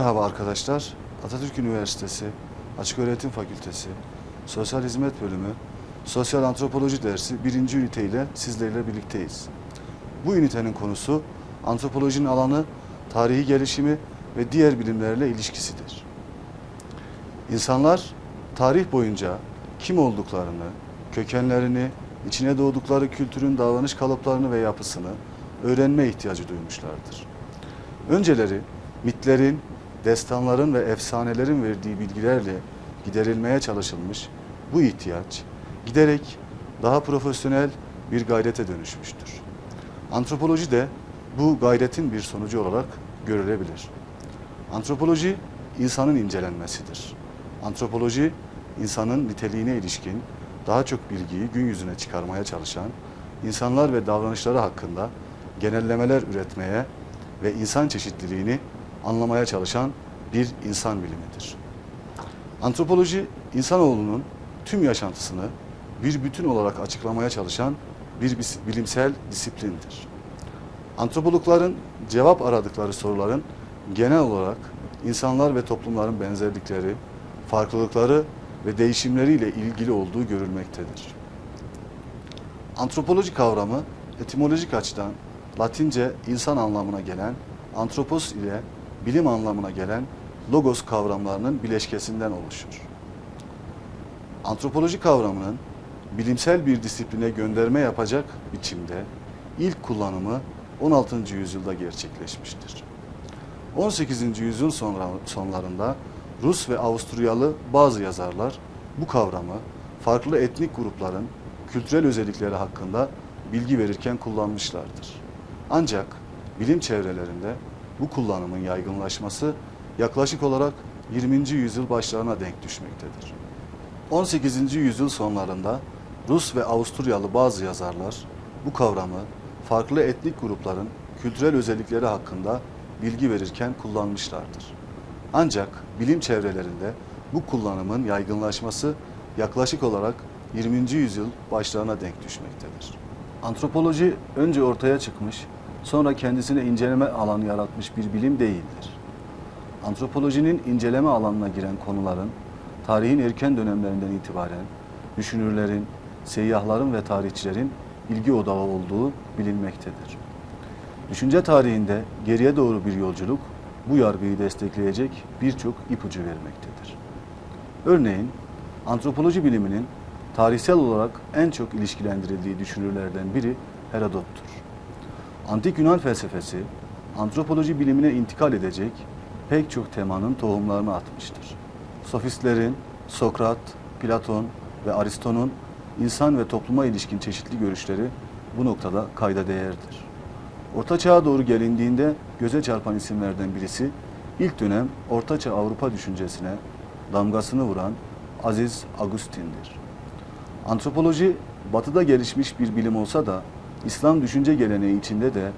arkadaşlar, Atatürk Üniversitesi, Açık Öğretim Fakültesi, Sosyal Hizmet Bölümü, Sosyal Antropoloji dersi birinci ünite ile sizlerle birlikteyiz. Bu ünitenin konusu antropolojinin alanı, tarihi gelişimi ve diğer bilimlerle ilişkisidir. İnsanlar tarih boyunca kim olduklarını, kökenlerini, içine doğdukları kültürün davranış kalıplarını ve yapısını öğrenme ihtiyacı duymuşlardır. Önceleri mitlerin, destanların ve efsanelerin verdiği bilgilerle giderilmeye çalışılmış bu ihtiyaç giderek daha profesyonel bir gayrete dönüşmüştür. Antropoloji de bu gayretin bir sonucu olarak görülebilir. Antropoloji insanın incelenmesidir. Antropoloji insanın niteliğine ilişkin daha çok bilgiyi gün yüzüne çıkarmaya çalışan, insanlar ve davranışları hakkında genellemeler üretmeye ve insan çeşitliliğini anlamaya çalışan bir insan bilimidir. Antropoloji, insanoğlunun tüm yaşantısını bir bütün olarak açıklamaya çalışan bir bilimsel disiplindir. Antropologların cevap aradıkları soruların genel olarak insanlar ve toplumların benzerlikleri, farklılıkları ve değişimleriyle ilgili olduğu görülmektedir. Antropoloji kavramı etimolojik açıdan Latince insan anlamına gelen antropos ile bilim anlamına gelen logos kavramlarının bileşkesinden oluşur. Antropoloji kavramının bilimsel bir disipline gönderme yapacak biçimde ilk kullanımı 16. yüzyılda gerçekleşmiştir. 18. yüzyıl sonra, sonlarında Rus ve Avusturyalı bazı yazarlar bu kavramı farklı etnik grupların kültürel özellikleri hakkında bilgi verirken kullanmışlardır. Ancak bilim çevrelerinde bu kullanımın yaygınlaşması yaklaşık olarak 20. yüzyıl başlarına denk düşmektedir. 18. yüzyıl sonlarında Rus ve Avusturyalı bazı yazarlar bu kavramı farklı etnik grupların kültürel özellikleri hakkında bilgi verirken kullanmışlardır. Ancak bilim çevrelerinde bu kullanımın yaygınlaşması yaklaşık olarak 20. yüzyıl başlarına denk düşmektedir. Antropoloji önce ortaya çıkmış, sonra kendisine inceleme alanı yaratmış bir bilim değildir. Antropolojinin inceleme alanına giren konuların tarihin erken dönemlerinden itibaren düşünürlerin, seyyahların ve tarihçilerin ilgi odağı olduğu bilinmektedir. Düşünce tarihinde geriye doğru bir yolculuk bu yargıyı destekleyecek birçok ipucu vermektedir. Örneğin antropoloji biliminin tarihsel olarak en çok ilişkilendirildiği düşünürlerden biri Herodot'tur. Antik Yunan felsefesi antropoloji bilimine intikal edecek pek çok temanın tohumlarını atmıştır. Sofistlerin Sokrat, Platon ve Aristo'nun insan ve topluma ilişkin çeşitli görüşleri bu noktada kayda değerdir. Orta Çağ'a doğru gelindiğinde göze çarpan isimlerden birisi ilk dönem Orta Çağ Avrupa düşüncesine damgasını vuran Aziz Agustin'dir. Antropoloji batıda gelişmiş bir bilim olsa da İslam düşünce geleneği içinde de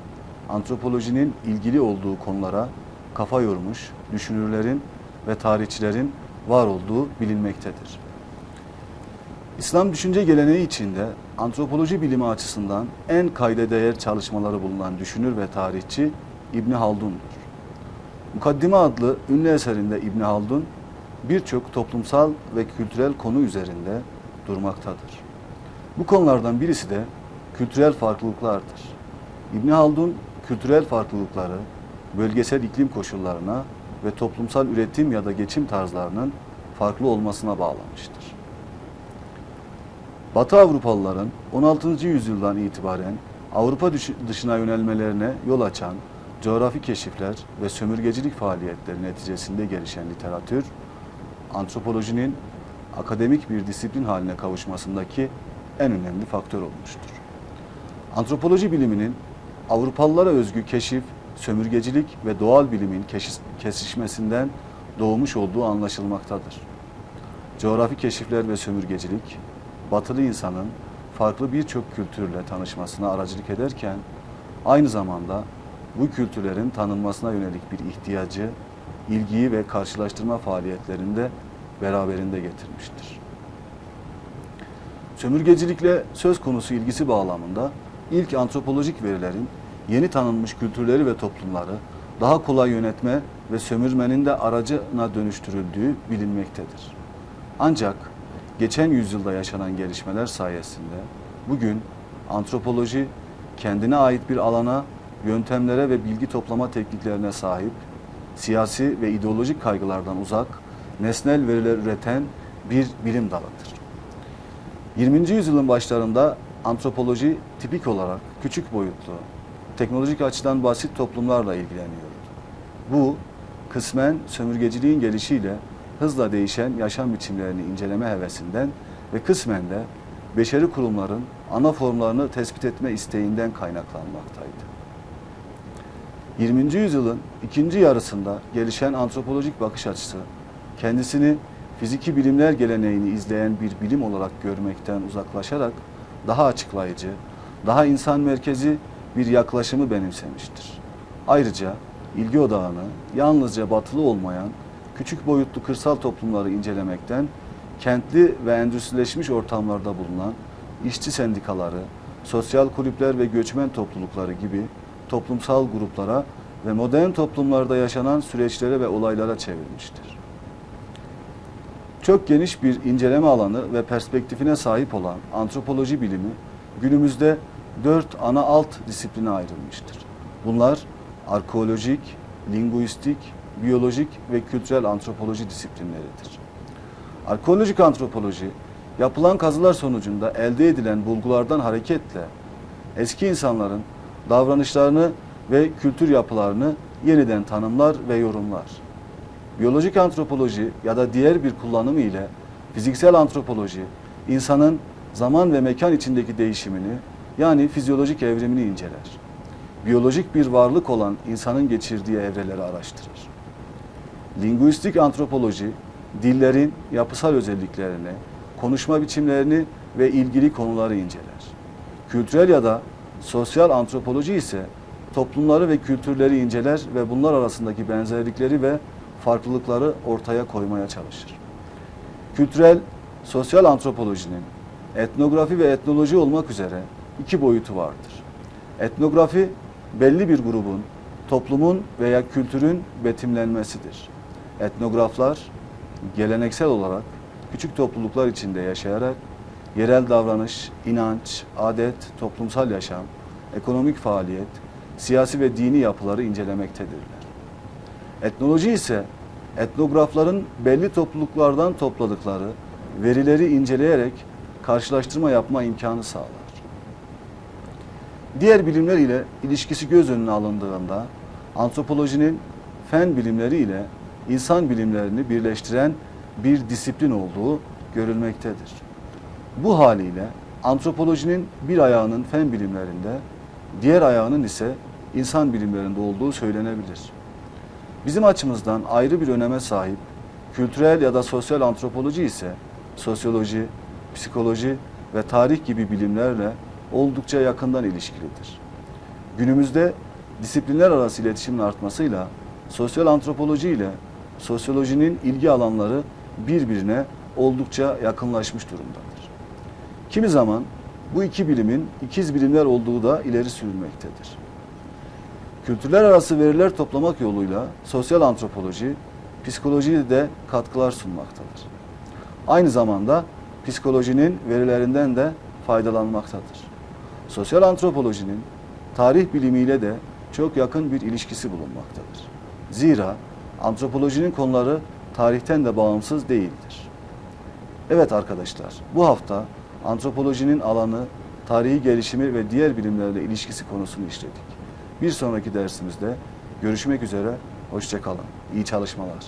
antropolojinin ilgili olduğu konulara kafa yormuş düşünürlerin ve tarihçilerin var olduğu bilinmektedir. İslam düşünce geleneği içinde antropoloji bilimi açısından en kayda değer çalışmaları bulunan düşünür ve tarihçi İbn Haldun'dur. Mukaddime adlı ünlü eserinde İbn Haldun birçok toplumsal ve kültürel konu üzerinde durmaktadır. Bu konulardan birisi de kültürel farklılıklardır. İbn Haldun kültürel farklılıkları bölgesel iklim koşullarına ve toplumsal üretim ya da geçim tarzlarının farklı olmasına bağlamıştır. Batı Avrupalıların 16. yüzyıldan itibaren Avrupa dışına yönelmelerine yol açan coğrafi keşifler ve sömürgecilik faaliyetleri neticesinde gelişen literatür, antropolojinin akademik bir disiplin haline kavuşmasındaki en önemli faktör olmuştur. Antropoloji biliminin Avrupalılara özgü keşif, sömürgecilik ve doğal bilimin kesişmesinden doğmuş olduğu anlaşılmaktadır. Coğrafi keşifler ve sömürgecilik, batılı insanın farklı birçok kültürle tanışmasına aracılık ederken, aynı zamanda bu kültürlerin tanınmasına yönelik bir ihtiyacı, ilgiyi ve karşılaştırma faaliyetlerinde beraberinde getirmiştir. Sömürgecilikle söz konusu ilgisi bağlamında ilk antropolojik verilerin yeni tanınmış kültürleri ve toplumları daha kolay yönetme ve sömürmenin de aracına dönüştürüldüğü bilinmektedir. Ancak geçen yüzyılda yaşanan gelişmeler sayesinde bugün antropoloji kendine ait bir alana, yöntemlere ve bilgi toplama tekniklerine sahip, siyasi ve ideolojik kaygılardan uzak, nesnel veriler üreten bir bilim dalıdır. 20. yüzyılın başlarında antropoloji tipik olarak küçük boyutlu, teknolojik açıdan basit toplumlarla ilgileniyordu. Bu, kısmen sömürgeciliğin gelişiyle hızla değişen yaşam biçimlerini inceleme hevesinden ve kısmen de beşeri kurumların ana formlarını tespit etme isteğinden kaynaklanmaktaydı. 20. yüzyılın ikinci yarısında gelişen antropolojik bakış açısı kendisini fiziki bilimler geleneğini izleyen bir bilim olarak görmekten uzaklaşarak daha açıklayıcı, daha insan merkezi bir yaklaşımı benimsemiştir. Ayrıca ilgi odağını yalnızca batılı olmayan küçük boyutlu kırsal toplumları incelemekten kentli ve endüstrileşmiş ortamlarda bulunan işçi sendikaları, sosyal kulüpler ve göçmen toplulukları gibi toplumsal gruplara ve modern toplumlarda yaşanan süreçlere ve olaylara çevirmiştir. Çok geniş bir inceleme alanı ve perspektifine sahip olan antropoloji bilimi günümüzde dört ana alt disipline ayrılmıştır. Bunlar arkeolojik, linguistik, biyolojik ve kültürel antropoloji disiplinleridir. Arkeolojik antropoloji, yapılan kazılar sonucunda elde edilen bulgulardan hareketle eski insanların davranışlarını ve kültür yapılarını yeniden tanımlar ve yorumlar. Biyolojik antropoloji ya da diğer bir kullanımı ile fiziksel antropoloji, insanın zaman ve mekan içindeki değişimini yani fizyolojik evrimini inceler. Biyolojik bir varlık olan insanın geçirdiği evreleri araştırır. Linguistik antropoloji, dillerin yapısal özelliklerini, konuşma biçimlerini ve ilgili konuları inceler. Kültürel ya da sosyal antropoloji ise toplumları ve kültürleri inceler ve bunlar arasındaki benzerlikleri ve farklılıkları ortaya koymaya çalışır. Kültürel, sosyal antropolojinin etnografi ve etnoloji olmak üzere iki boyutu vardır. Etnografi belli bir grubun, toplumun veya kültürün betimlenmesidir. Etnograflar geleneksel olarak küçük topluluklar içinde yaşayarak yerel davranış, inanç, adet, toplumsal yaşam, ekonomik faaliyet, siyasi ve dini yapıları incelemektedirler. Etnoloji ise etnografların belli topluluklardan topladıkları verileri inceleyerek karşılaştırma yapma imkanı sağlar. Diğer bilimler ile ilişkisi göz önüne alındığında antropolojinin fen bilimleri ile insan bilimlerini birleştiren bir disiplin olduğu görülmektedir. Bu haliyle antropolojinin bir ayağının fen bilimlerinde, diğer ayağının ise insan bilimlerinde olduğu söylenebilir. Bizim açımızdan ayrı bir öneme sahip kültürel ya da sosyal antropoloji ise sosyoloji, psikoloji ve tarih gibi bilimlerle oldukça yakından ilişkilidir. Günümüzde disiplinler arası iletişimin artmasıyla sosyal antropoloji ile sosyolojinin ilgi alanları birbirine oldukça yakınlaşmış durumdadır. Kimi zaman bu iki bilimin ikiz bilimler olduğu da ileri sürülmektedir. Kültürler arası veriler toplamak yoluyla sosyal antropoloji, psikolojiye de katkılar sunmaktadır. Aynı zamanda psikolojinin verilerinden de faydalanmaktadır. Sosyal antropolojinin tarih bilimiyle de çok yakın bir ilişkisi bulunmaktadır. Zira antropolojinin konuları tarihten de bağımsız değildir. Evet arkadaşlar, bu hafta antropolojinin alanı, tarihi gelişimi ve diğer bilimlerle ilişkisi konusunu işledik. Bir sonraki dersimizde görüşmek üzere, hoşçakalın, iyi çalışmalar.